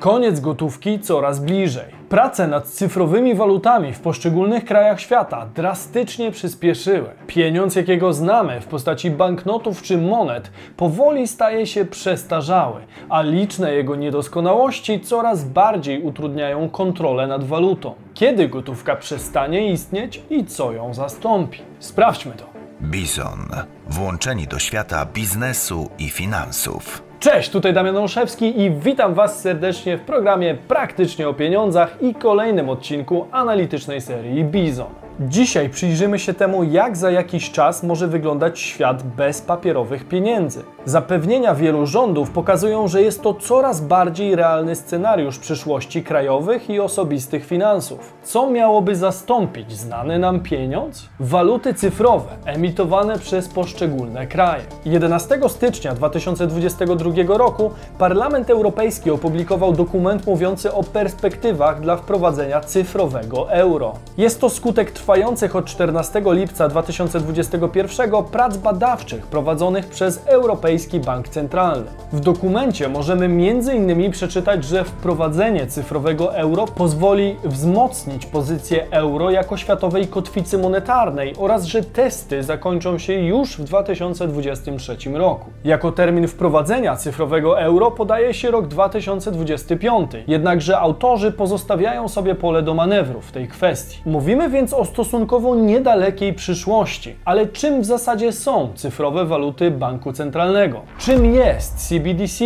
Koniec gotówki coraz bliżej. Prace nad cyfrowymi walutami w poszczególnych krajach świata drastycznie przyspieszyły. Pieniądz, jakiego znamy w postaci banknotów czy monet, powoli staje się przestarzały, a liczne jego niedoskonałości coraz bardziej utrudniają kontrolę nad walutą. Kiedy gotówka przestanie istnieć i co ją zastąpi? Sprawdźmy to. Bizon. Włączeni do świata biznesu i finansów. Cześć, tutaj Damian Olszewski i witam Was serdecznie w programie Praktycznie o Pieniądzach i kolejnym odcinku analitycznej serii Bizon. Dzisiaj przyjrzymy się temu, jak za jakiś czas może wyglądać świat bez papierowych pieniędzy. Zapewnienia wielu rządów pokazują, że jest to coraz bardziej realny scenariusz przyszłości krajowych i osobistych finansów. Co miałoby zastąpić znany nam pieniądz? Waluty cyfrowe emitowane przez poszczególne kraje. 11 stycznia 2022 roku Parlament Europejski opublikował dokument mówiący o perspektywach dla wprowadzenia cyfrowego euro. Jest to skutek trwających od 14 lipca 2021 prac badawczych prowadzonych przez Europejski Bank Centralny. W dokumencie możemy m.in. przeczytać, że wprowadzenie cyfrowego euro pozwoli wzmocnić pozycję euro jako światowej kotwicy monetarnej oraz że testy zakończą się już w 2023 roku. Jako termin wprowadzenia cyfrowego euro podaje się rok 2025, jednakże autorzy pozostawiają sobie pole do manewru w tej kwestii. Mówimy więc o stosunkowo niedalekiej przyszłości. Ale czym w zasadzie są cyfrowe waluty banku centralnego? Czym jest CBDC?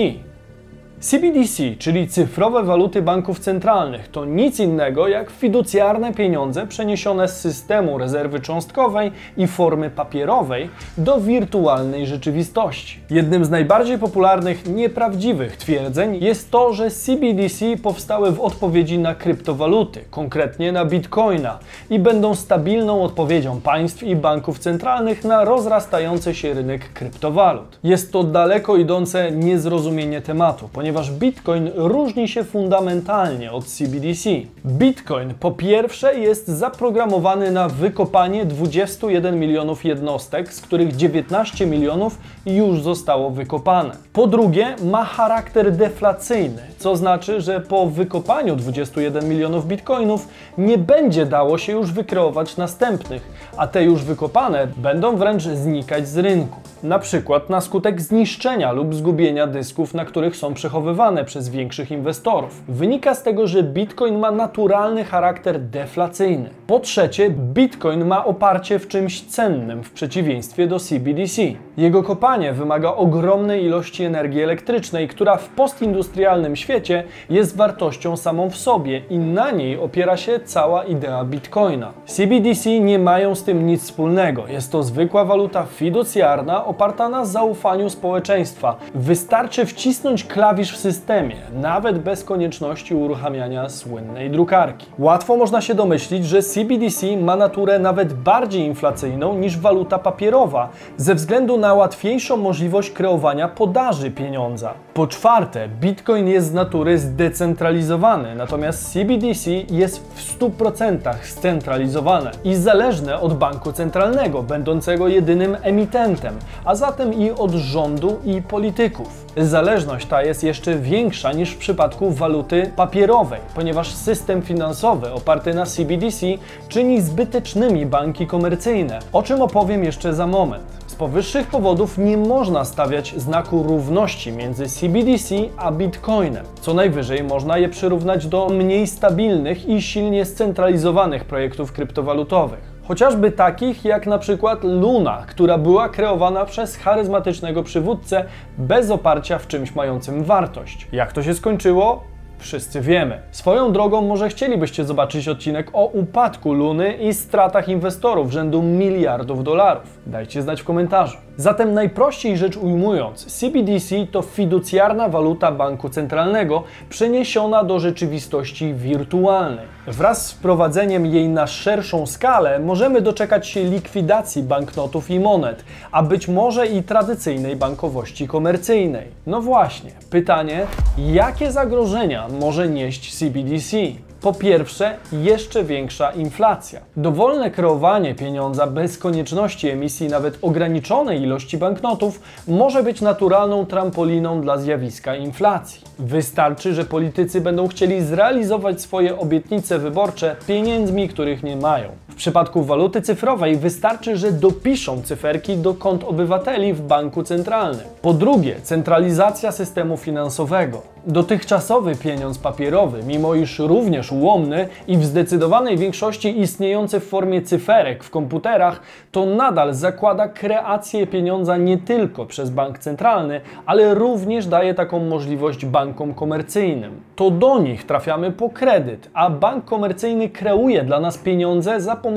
CBDC, czyli cyfrowe waluty banków centralnych, to nic innego jak fiducjarne pieniądze przeniesione z systemu rezerwy cząstkowej i formy papierowej do wirtualnej rzeczywistości. Jednym z najbardziej popularnych nieprawdziwych twierdzeń jest to, że CBDC powstały w odpowiedzi na kryptowaluty, konkretnie na bitcoina, i będą stabilną odpowiedzią państw i banków centralnych na rozrastający się rynek kryptowalut. Jest to daleko idące niezrozumienie tematu, ponieważ ponieważ Bitcoin różni się fundamentalnie od CBDC. Bitcoin po pierwsze jest zaprogramowany na wykopanie 21 milionów jednostek, z których 19 milionów już zostało wykopane. Po drugie ma charakter deflacyjny, co znaczy, że po wykopaniu 21 milionów bitcoinów nie będzie dało się już wykreować następnych, a te już wykopane będą wręcz znikać z rynku. Na przykład na skutek zniszczenia lub zgubienia dysków, na których są przechowywane przez większych inwestorów. Wynika z tego, że Bitcoin ma naturalny charakter deflacyjny. Po trzecie, Bitcoin ma oparcie w czymś cennym w przeciwieństwie do CBDC. Jego kopanie wymaga ogromnej ilości energii elektrycznej, która w postindustrialnym świecie jest wartością samą w sobie i na niej opiera się cała idea Bitcoina. CBDC nie mają z tym nic wspólnego. Jest to zwykła waluta fiducjarna oparta na zaufaniu społeczeństwa. Wystarczy wcisnąć klawisz w systemie, nawet bez konieczności uruchamiania słynnej drukarki. Łatwo można się domyślić, że CBDC ma naturę nawet bardziej inflacyjną niż waluta papierowa, ze względu na łatwiejszą możliwość kreowania podaży pieniądza. Po czwarte, Bitcoin jest z natury zdecentralizowany, natomiast CBDC jest w 100% scentralizowane i zależne od banku centralnego, będącego jedynym emitentem, a zatem i od rządu i polityków. Zależność ta jest jeszcze większa niż w przypadku waluty papierowej, ponieważ system finansowy oparty na CBDC czyni zbytecznymi banki komercyjne, o czym opowiem jeszcze za moment. Z powyższych powodów nie można stawiać znaku równości między CBDC a Bitcoinem. Co najwyżej można je przyrównać do mniej stabilnych i silnie scentralizowanych projektów kryptowalutowych. Chociażby takich jak na przykład Luna, która była kreowana przez charyzmatycznego przywódcę bez oparcia w czymś mającym wartość. Jak to się skończyło? Wszyscy wiemy. Swoją drogą może chcielibyście zobaczyć odcinek o upadku Luny i stratach inwestorów rzędu miliardów dolarów. Dajcie znać w komentarzu. Zatem najprościej rzecz ujmując, CBDC to fiducjarna waluta banku centralnego przeniesiona do rzeczywistości wirtualnej. Wraz z wprowadzeniem jej na szerszą skalę możemy doczekać się likwidacji banknotów i monet, a być może i tradycyjnej bankowości komercyjnej. No właśnie, pytanie, jakie zagrożenia może nieść CBDC? Po pierwsze, jeszcze większa inflacja. Dowolne kreowanie pieniądza bez konieczności emisji nawet ograniczonej ilości banknotów może być naturalną trampoliną dla zjawiska inflacji. Wystarczy, że politycy będą chcieli zrealizować swoje obietnice wyborcze pieniędzmi, których nie mają. Przypadku waluty cyfrowej wystarczy, że dopiszą cyferki do kont obywateli w banku centralnym. Po drugie, centralizacja systemu finansowego. Dotychczasowy pieniądz papierowy, mimo iż również ułomny i w zdecydowanej większości istniejący w formie cyferek w komputerach, to nadal zakłada kreację pieniądza nie tylko przez bank centralny, ale również daje taką możliwość bankom komercyjnym. To do nich trafiamy po kredyt, a bank komercyjny kreuje dla nas pieniądze za pomocą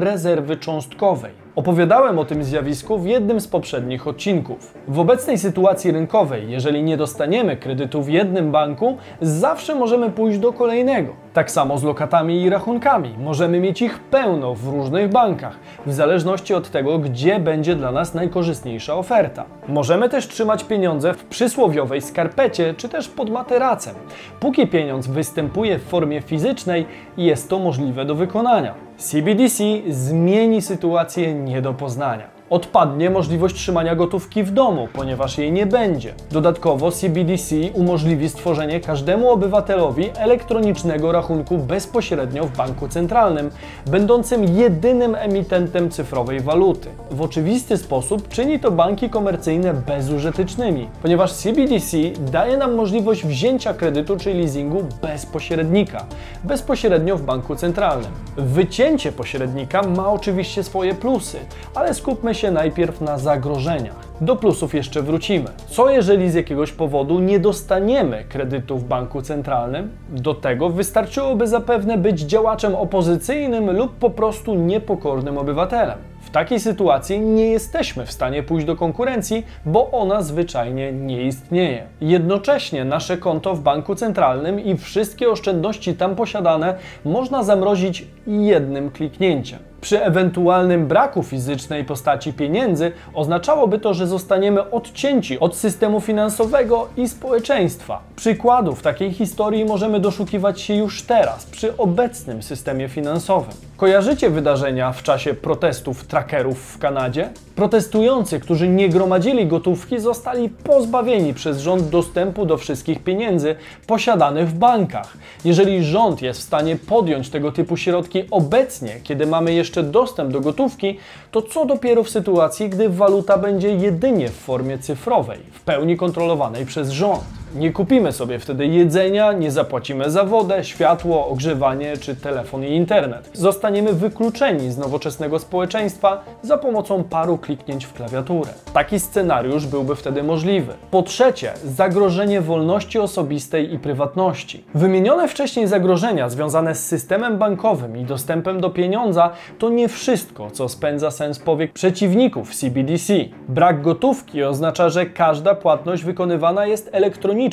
rezerwy cząstkowej. Opowiadałem o tym zjawisku w jednym z poprzednich odcinków. W obecnej sytuacji rynkowej, jeżeli nie dostaniemy kredytu w jednym banku, zawsze możemy pójść do kolejnego. Tak samo z lokatami i rachunkami. Możemy mieć ich pełno w różnych bankach, w zależności od tego, gdzie będzie dla nas najkorzystniejsza oferta. Możemy też trzymać pieniądze w przysłowiowej skarpecie czy też pod materacem. Póki pieniądz występuje w formie fizycznej, jest to możliwe do wykonania. CBDC zmieni sytuację nie do poznania odpadnie możliwość trzymania gotówki w domu, ponieważ jej nie będzie. Dodatkowo CBDC umożliwi stworzenie każdemu obywatelowi elektronicznego rachunku bezpośrednio w banku centralnym, będącym jedynym emitentem cyfrowej waluty. W oczywisty sposób czyni to banki komercyjne bezużytecznymi, ponieważ CBDC daje nam możliwość wzięcia kredytu czy leasingu bez pośrednika, bezpośrednio w banku centralnym. Wycięcie pośrednika ma oczywiście swoje plusy, ale skupmy się najpierw na zagrożeniach. Do plusów jeszcze wrócimy. Co jeżeli z jakiegoś powodu nie dostaniemy kredytu w banku centralnym? Do tego wystarczyłoby zapewne być działaczem opozycyjnym lub po prostu niepokornym obywatelem. W takiej sytuacji nie jesteśmy w stanie pójść do konkurencji, bo ona zwyczajnie nie istnieje. Jednocześnie nasze konto w banku centralnym i wszystkie oszczędności tam posiadane można zamrozić jednym kliknięciem. Przy ewentualnym braku fizycznej postaci pieniędzy oznaczałoby to, że zostaniemy odcięci od systemu finansowego i społeczeństwa. Przykładów takiej historii możemy doszukiwać się już teraz przy obecnym systemie finansowym. Kojarzycie wydarzenia w czasie protestów trackerów w Kanadzie? Protestujący, którzy nie gromadzili gotówki, zostali pozbawieni przez rząd dostępu do wszystkich pieniędzy posiadanych w bankach. Jeżeli rząd jest w stanie podjąć tego typu środki obecnie, kiedy mamy jeszcze dostęp do gotówki, to co dopiero w sytuacji, gdy waluta będzie jedynie w formie cyfrowej, w pełni kontrolowanej przez rząd. Nie kupimy sobie wtedy jedzenia, nie zapłacimy za wodę, światło, ogrzewanie czy telefon i internet. Zostaniemy wykluczeni z nowoczesnego społeczeństwa za pomocą paru kliknięć w klawiaturę. Taki scenariusz byłby wtedy możliwy. Po trzecie, zagrożenie wolności osobistej i prywatności. Wymienione wcześniej zagrożenia związane z systemem bankowym i dostępem do pieniądza to nie wszystko, co spędza sens powiek przeciwników CBDC. Brak gotówki oznacza, że każda płatność wykonywana jest elektronicznie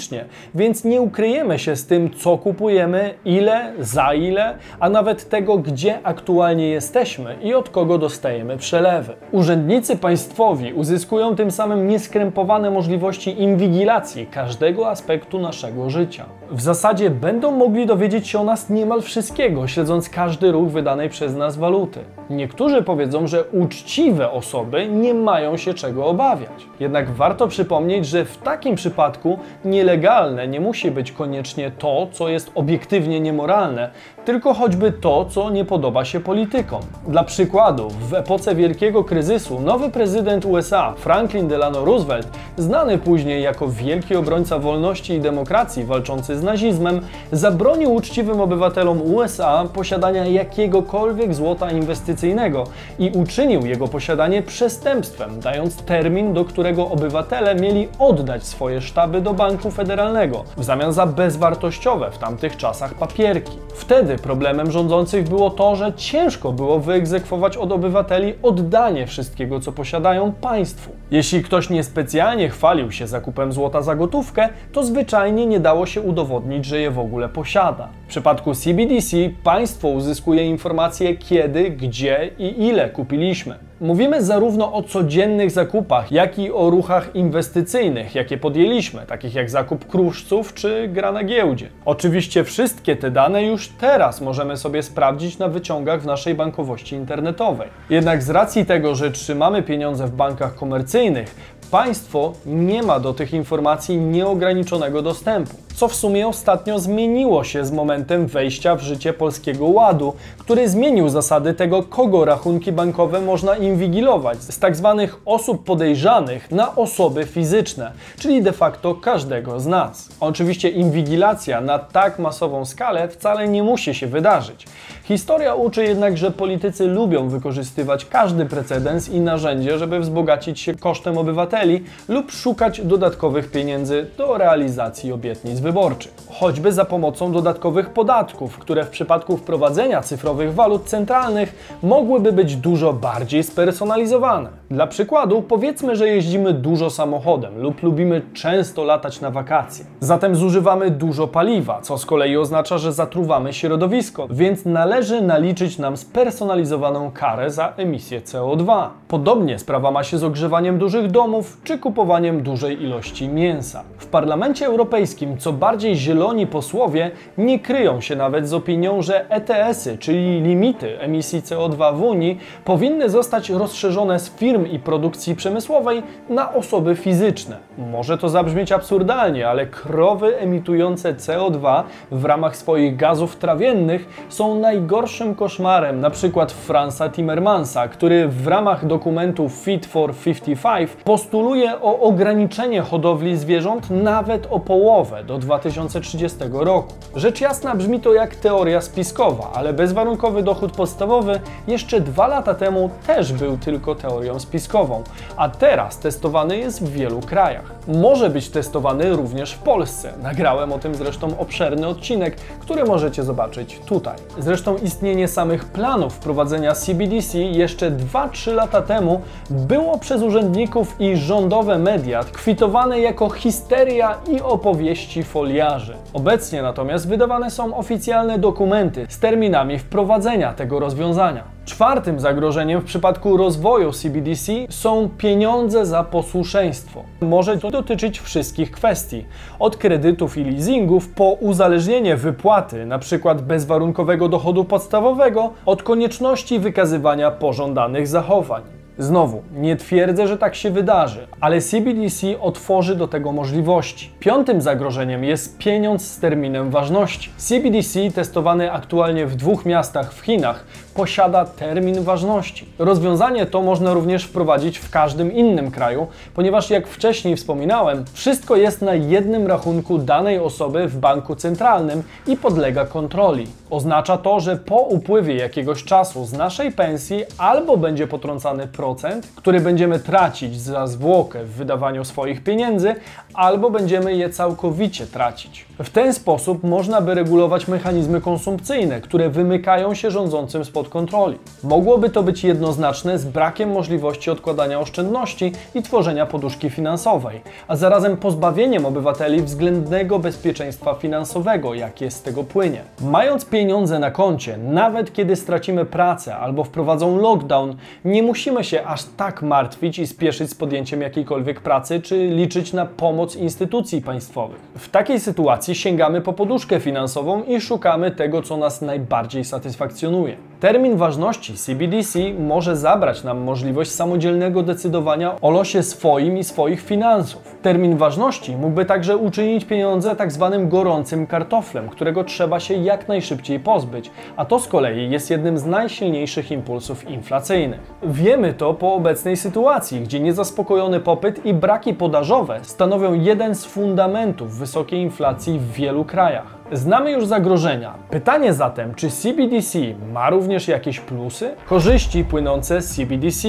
więc nie ukryjemy się z tym, co kupujemy, ile, za ile, a nawet tego, gdzie aktualnie jesteśmy i od kogo dostajemy przelewy. Urzędnicy państwowi uzyskują tym samym nieskrępowane możliwości inwigilacji każdego aspektu naszego życia. W zasadzie będą mogli dowiedzieć się o nas niemal wszystkiego, śledząc każdy ruch wydanej przez nas waluty. Niektórzy powiedzą, że uczciwe osoby nie mają się czego obawiać. Jednak warto przypomnieć, że w takim przypadku nielegalne nie musi być koniecznie to, co jest obiektywnie niemoralne, tylko choćby to, co nie podoba się politykom. Dla przykładu, w epoce wielkiego kryzysu nowy prezydent USA Franklin Delano Roosevelt, znany później jako wielki obrońca wolności i demokracji walczący z nazizmem, zabronił uczciwym obywatelom USA posiadania jakiegokolwiek złota inwestycyjnego i uczynił jego posiadanie przestępstwem, dając termin, do którego obywatele mieli oddać swoje sztaby do banku federalnego w zamian za bezwartościowe w tamtych czasach papierki. Wtedy Wtedy problemem rządzących było to, że ciężko było wyegzekwować od obywateli oddanie wszystkiego, co posiadają państwu. Jeśli ktoś niespecjalnie chwalił się zakupem złota za gotówkę, to zwyczajnie nie dało się udowodnić, że je w ogóle posiada. W przypadku CBDC państwo uzyskuje informacje kiedy, gdzie i ile kupiliśmy. Mówimy zarówno o codziennych zakupach, jak i o ruchach inwestycyjnych, jakie podjęliśmy, takich jak zakup kruszców czy gra na giełdzie. Oczywiście wszystkie te dane już teraz możemy sobie sprawdzić na wyciągach w naszej bankowości internetowej. Jednak z racji tego, że trzymamy pieniądze w bankach komercyjnych, państwo nie ma do tych informacji nieograniczonego dostępu, co w sumie ostatnio zmieniło się z momentem wejścia w życie Polskiego Ładu, który zmienił zasady tego, kogo rachunki bankowe można inwigilować z tak zwanych osób podejrzanych na osoby fizyczne, czyli de facto każdego z nas. Oczywiście inwigilacja na tak masową skalę wcale nie musi się wydarzyć. Historia uczy jednak, że politycy lubią wykorzystywać każdy precedens i narzędzie, żeby wzbogacić się kosztem obywateli lub szukać dodatkowych pieniędzy do realizacji obietnic wyborczych. Choćby za pomocą dodatkowych podatków, które w przypadku wprowadzenia cyfrowych walut centralnych mogłyby być dużo bardziej spersonalizowane. Dla przykładu, powiedzmy, że jeździmy dużo samochodem lub lubimy często latać na wakacje. Zatem zużywamy dużo paliwa, co z kolei oznacza, że zatruwamy środowisko, więc należy naliczyć nam spersonalizowaną karę za emisję CO2. Podobnie sprawa ma się z ogrzewaniem dużych domów czy kupowaniem dużej ilości mięsa. W Parlamencie Europejskim co bardziej zieloni posłowie nie kryją się nawet z opinią, że ETS-y, czyli limity emisji CO2 w Unii, powinny zostać rozszerzone z firm i produkcji przemysłowej na osoby fizyczne. Może to zabrzmieć absurdalnie, ale krowy emitujące CO2 w ramach swoich gazów trawiennych są najgorszym koszmarem, na przykład Franza Timmermansa, który w ramach dokumentu Fit for 55 postuluje o ograniczenie hodowli zwierząt nawet o połowę do 2030 roku. Rzecz jasna brzmi to jak teoria spiskowa, ale bezwarunkowy dochód podstawowy jeszcze dwa lata temu też był tylko teorią spiskową, a teraz testowany jest w wielu krajach. Może być testowany również w Polsce. Nagrałem o tym zresztą obszerny odcinek, który możecie zobaczyć tutaj. Zresztą istnienie samych planów wprowadzenia CBDC jeszcze 2-3 lata temu było przez urzędników i rządowe media kwitowane jako histeria i opowieści foliarzy. Obecnie natomiast wydawane są oficjalne dokumenty z terminami wprowadzenia tego rozwiązania. Czwartym zagrożeniem w przypadku rozwoju CBDC są pieniądze za posłuszeństwo. Może to dotyczyć wszystkich kwestii, od kredytów i leasingów po uzależnienie wypłaty, np. bezwarunkowego dochodu podstawowego, od konieczności wykazywania pożądanych zachowań. Znowu, nie twierdzę, że tak się wydarzy, ale CBDC otworzy do tego możliwości. Piątym zagrożeniem jest pieniądz z terminem ważności. CBDC, testowany aktualnie w dwóch miastach w Chinach, posiada termin ważności. Rozwiązanie to można również wprowadzić w każdym innym kraju, ponieważ jak wcześniej wspominałem, wszystko jest na jednym rachunku danej osoby w banku centralnym i podlega kontroli. Oznacza to, że po upływie jakiegoś czasu z naszej pensji albo będzie potrącany procent, który będziemy tracić za zwłokę w wydawaniu swoich pieniędzy, albo będziemy je całkowicie tracić. W ten sposób można by regulować mechanizmy konsumpcyjne, które wymykają się rządzącym spod kontroli. Mogłoby to być jednoznaczne z brakiem możliwości odkładania oszczędności i tworzenia poduszki finansowej, a zarazem pozbawieniem obywateli względnego bezpieczeństwa finansowego, jakie z tego płynie. Mając pieniądze na koncie, nawet kiedy stracimy pracę albo wprowadzą lockdown, nie musimy się aż tak martwić i spieszyć z podjęciem jakiejkolwiek pracy czy liczyć na pomoc instytucji państwowych. W takiej sytuacji sięgamy po poduszkę finansową i szukamy tego, co nas najbardziej satysfakcjonuje. Termin ważności CBDC może zabrać nam możliwość samodzielnego decydowania o losie swoim i swoich finansów. Termin ważności mógłby także uczynić pieniądze tak zwanym gorącym kartoflem, którego trzeba się jak najszybciej pozbyć, a to z kolei jest jednym z najsilniejszych impulsów inflacyjnych. Wiemy to po obecnej sytuacji, gdzie niezaspokojony popyt i braki podażowe stanowią jeden z fundamentów wysokiej inflacji w wielu krajach. Znamy już zagrożenia. Pytanie zatem, czy CBDC ma również jakieś plusy? Korzyści płynące z CBDC.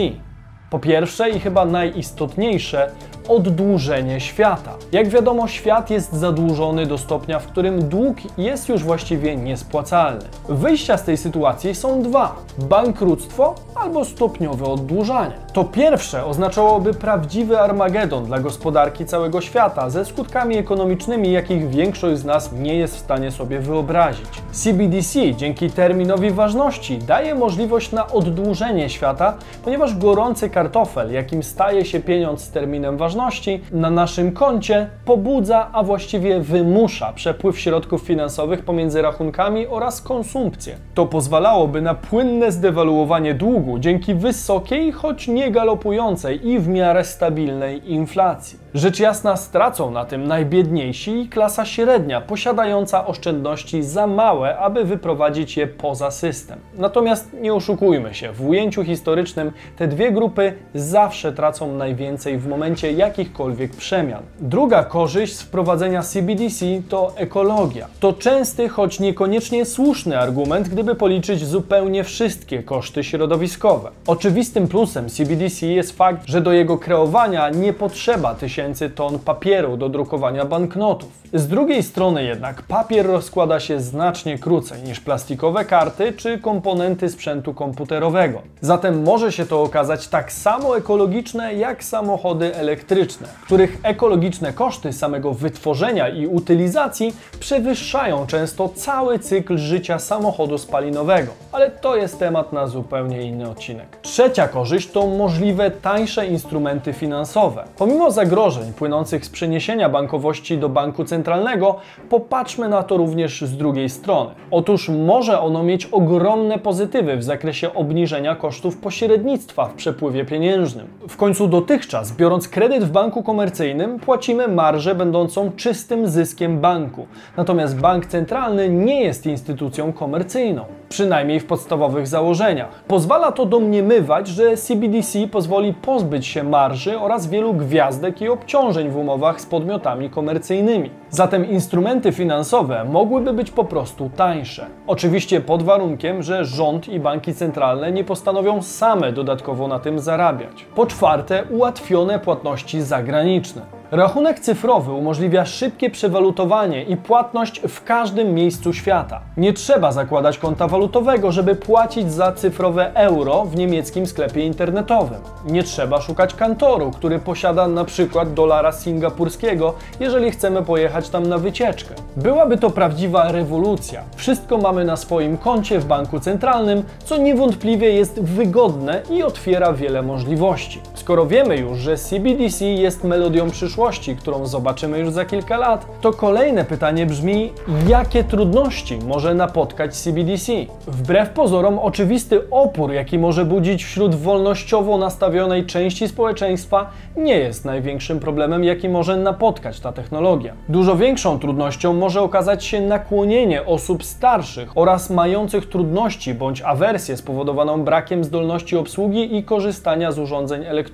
Po pierwsze i chyba najistotniejsze, oddłużenie świata. Jak wiadomo, świat jest zadłużony do stopnia, w którym dług jest już właściwie niespłacalny. Wyjścia z tej sytuacji są dwa: bankructwo albo stopniowe oddłużanie. To pierwsze oznaczałoby prawdziwy Armagedon dla gospodarki całego świata ze skutkami ekonomicznymi, jakich większość z nas nie jest w stanie sobie wyobrazić. CBDC dzięki terminowi ważności daje możliwość na oddłużenie świata, ponieważ gorący kartofel, jakim staje się pieniądz z terminem ważności, na naszym koncie pobudza, a właściwie wymusza przepływ środków finansowych pomiędzy rachunkami oraz konsumpcję. To pozwalałoby na płynne zdewaluowanie długu dzięki wysokiej, choć nie galopującej i w miarę stabilnej inflacji. Rzecz jasna stracą na tym najbiedniejsi i klasa średnia, posiadająca oszczędności za małe, aby wyprowadzić je poza system. Natomiast nie oszukujmy się, w ujęciu historycznym te dwie grupy zawsze tracą najwięcej w momencie jakichkolwiek przemian. Druga korzyść z wprowadzenia CBDC to ekologia. To częsty, choć niekoniecznie słuszny argument, gdyby policzyć zupełnie wszystkie koszty środowiskowe. Oczywistym plusem CBDC jest fakt, że do jego kreowania nie potrzeba tysięcy ton papieru do drukowania banknotów. Z drugiej strony jednak papier rozkłada się znacznie krócej niż plastikowe karty czy komponenty sprzętu komputerowego. Zatem może się to okazać tak samo ekologiczne jak samochody elektryczne, których ekologiczne koszty samego wytworzenia i utylizacji przewyższają często cały cykl życia samochodu spalinowego. Ale to jest temat na zupełnie inny odcinek. Trzecia korzyść to możliwe tańsze instrumenty finansowe. Pomimo zagrożeń płynących z przeniesienia bankowości do banku centralnego, popatrzmy na to również z drugiej strony. Otóż może ono mieć ogromne pozytywy w zakresie obniżenia kosztów pośrednictwa w przepływie pieniężnym. W końcu dotychczas, biorąc kredyt w banku komercyjnym, płacimy marżę będącą czystym zyskiem banku. Natomiast bank centralny nie jest instytucją komercyjną, przynajmniej w podstawowych założeniach. Pozwala to domniemywać, że CBDC pozwoli pozbyć się marży oraz wielu gwiazdek i obciążeń w umowach z podmiotami komercyjnymi. Zatem instrumenty finansowe mogłyby być po prostu tańsze. Oczywiście pod warunkiem, że rząd i banki centralne nie postanowią same dodatkowo na tym zarabiać. Po czwarte, ułatwione płatności zagraniczne. Rachunek cyfrowy umożliwia szybkie przewalutowanie i płatność w każdym miejscu świata. Nie trzeba zakładać konta walutowego, żeby płacić za cyfrowe euro w niemieckim sklepie internetowym. Nie trzeba szukać kantoru, który posiada na przykład dolara singapurskiego, jeżeli chcemy pojechać tam na wycieczkę. Byłaby to prawdziwa rewolucja. Wszystko mamy na swoim koncie w banku centralnym, co niewątpliwie jest wygodne i otwiera wiele możliwości. Skoro wiemy już, że CBDC jest melodią przyszłości, którą zobaczymy już za kilka lat, to kolejne pytanie brzmi, jakie trudności może napotkać CBDC? Wbrew pozorom, oczywisty opór, jaki może budzić wśród wolnościowo nastawionej części społeczeństwa, nie jest największym problemem, jaki może napotkać ta technologia. Dużo większą trudnością może okazać się nakłonienie osób starszych oraz mających trudności bądź awersję spowodowaną brakiem zdolności obsługi i korzystania z urządzeń elektronicznych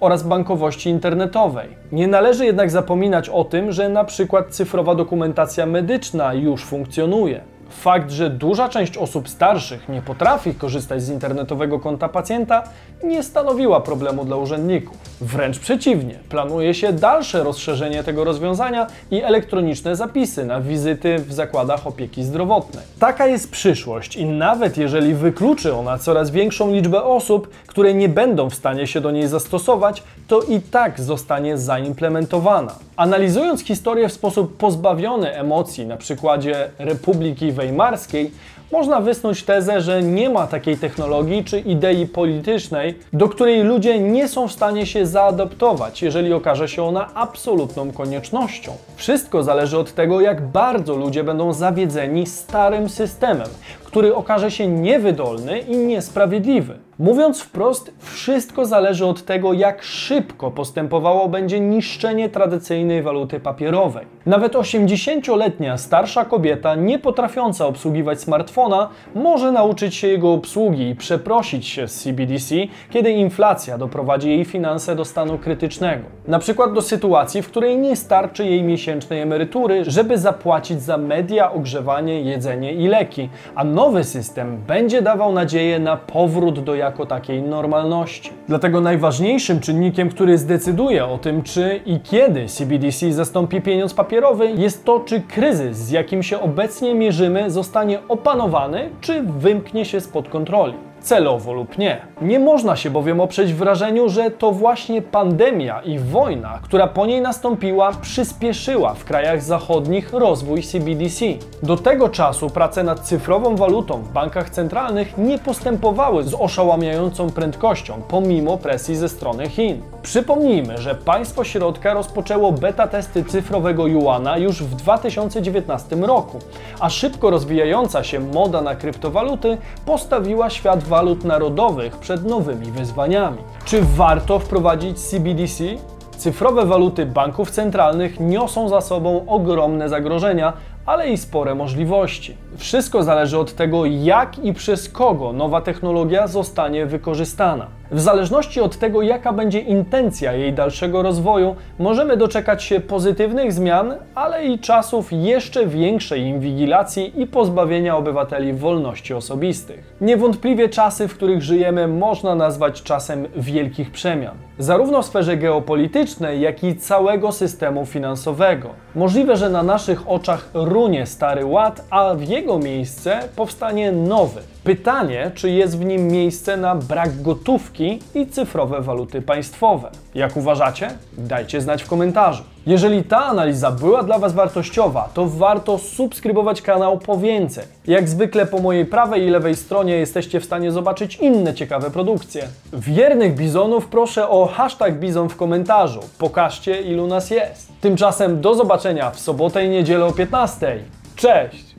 oraz bankowości internetowej. Nie należy jednak zapominać o tym, że na przykład cyfrowa dokumentacja medyczna już funkcjonuje. Fakt, że duża część osób starszych nie potrafi korzystać z internetowego konta pacjenta, nie stanowiła problemu dla urzędników. Wręcz przeciwnie, planuje się dalsze rozszerzenie tego rozwiązania i elektroniczne zapisy na wizyty w zakładach opieki zdrowotnej. Taka jest przyszłość i nawet jeżeli wykluczy ona coraz większą liczbę osób, które nie będą w stanie się do niej zastosować, to i tak zostanie zaimplementowana. Analizując historię w sposób pozbawiony emocji na przykładzie Republiki Weimarskiej, można wysnuć tezę, że nie ma takiej technologii czy idei politycznej, do której ludzie nie są w stanie się zaadaptować, jeżeli okaże się ona absolutną koniecznością. Wszystko zależy od tego, jak bardzo ludzie będą zawiedzeni starym systemem, który okaże się niewydolny i niesprawiedliwy. Mówiąc wprost, wszystko zależy od tego, jak szybko postępowało będzie niszczenie tradycyjnej waluty papierowej. Nawet 80-letnia starsza kobieta, nie potrafiąca obsługiwać smartfona, może nauczyć się jego obsługi i przeprosić się z CBDC, kiedy inflacja doprowadzi jej finanse do stanu krytycznego. Na przykład do sytuacji, w której nie starczy jej miesięcznej emerytury, żeby zapłacić za media, ogrzewanie, jedzenie i leki, a nowy system będzie dawał nadzieję na powrót do jakości jako takiej normalności. Dlatego najważniejszym czynnikiem, który zdecyduje o tym, czy i kiedy CBDC zastąpi pieniądz papierowy, jest to, czy kryzys, z jakim się obecnie mierzymy, zostanie opanowany, czy wymknie się spod kontroli celowo lub nie. Nie można się bowiem oprzeć wrażeniu, że to właśnie pandemia i wojna, która po niej nastąpiła, przyspieszyła w krajach zachodnich rozwój CBDC. Do tego czasu prace nad cyfrową walutą w bankach centralnych nie postępowały z oszałamiającą prędkością, pomimo presji ze strony Chin. Przypomnijmy, że państwo środka rozpoczęło beta testy cyfrowego juana już w 2019 roku, a szybko rozwijająca się moda na kryptowaluty postawiła świat walut narodowych przed nowymi wyzwaniami. Czy warto wprowadzić CBDC? Cyfrowe waluty banków centralnych niosą za sobą ogromne zagrożenia, ale i spore możliwości. Wszystko zależy od tego, jak i przez kogo nowa technologia zostanie wykorzystana. W zależności od tego, jaka będzie intencja jej dalszego rozwoju, możemy doczekać się pozytywnych zmian, ale i czasów jeszcze większej inwigilacji i pozbawienia obywateli wolności osobistych. Niewątpliwie czasy, w których żyjemy, można nazwać czasem wielkich przemian, zarówno w sferze geopolitycznej, jak i całego systemu finansowego. Możliwe, że na naszych oczach runie stary ład, a w jego miejsce powstanie nowy. Pytanie, czy jest w nim miejsce na brak gotówki i cyfrowe waluty państwowe. Jak uważacie? Dajcie znać w komentarzu. Jeżeli ta analiza była dla Was wartościowa, to warto subskrybować kanał po więcej. Jak zwykle po mojej prawej i lewej stronie jesteście w stanie zobaczyć inne ciekawe produkcje. Wiernych bizonów proszę o hashtag bizon w komentarzu. Pokażcie ilu nas jest. Tymczasem do zobaczenia w sobotę i niedzielę o 15. Cześć!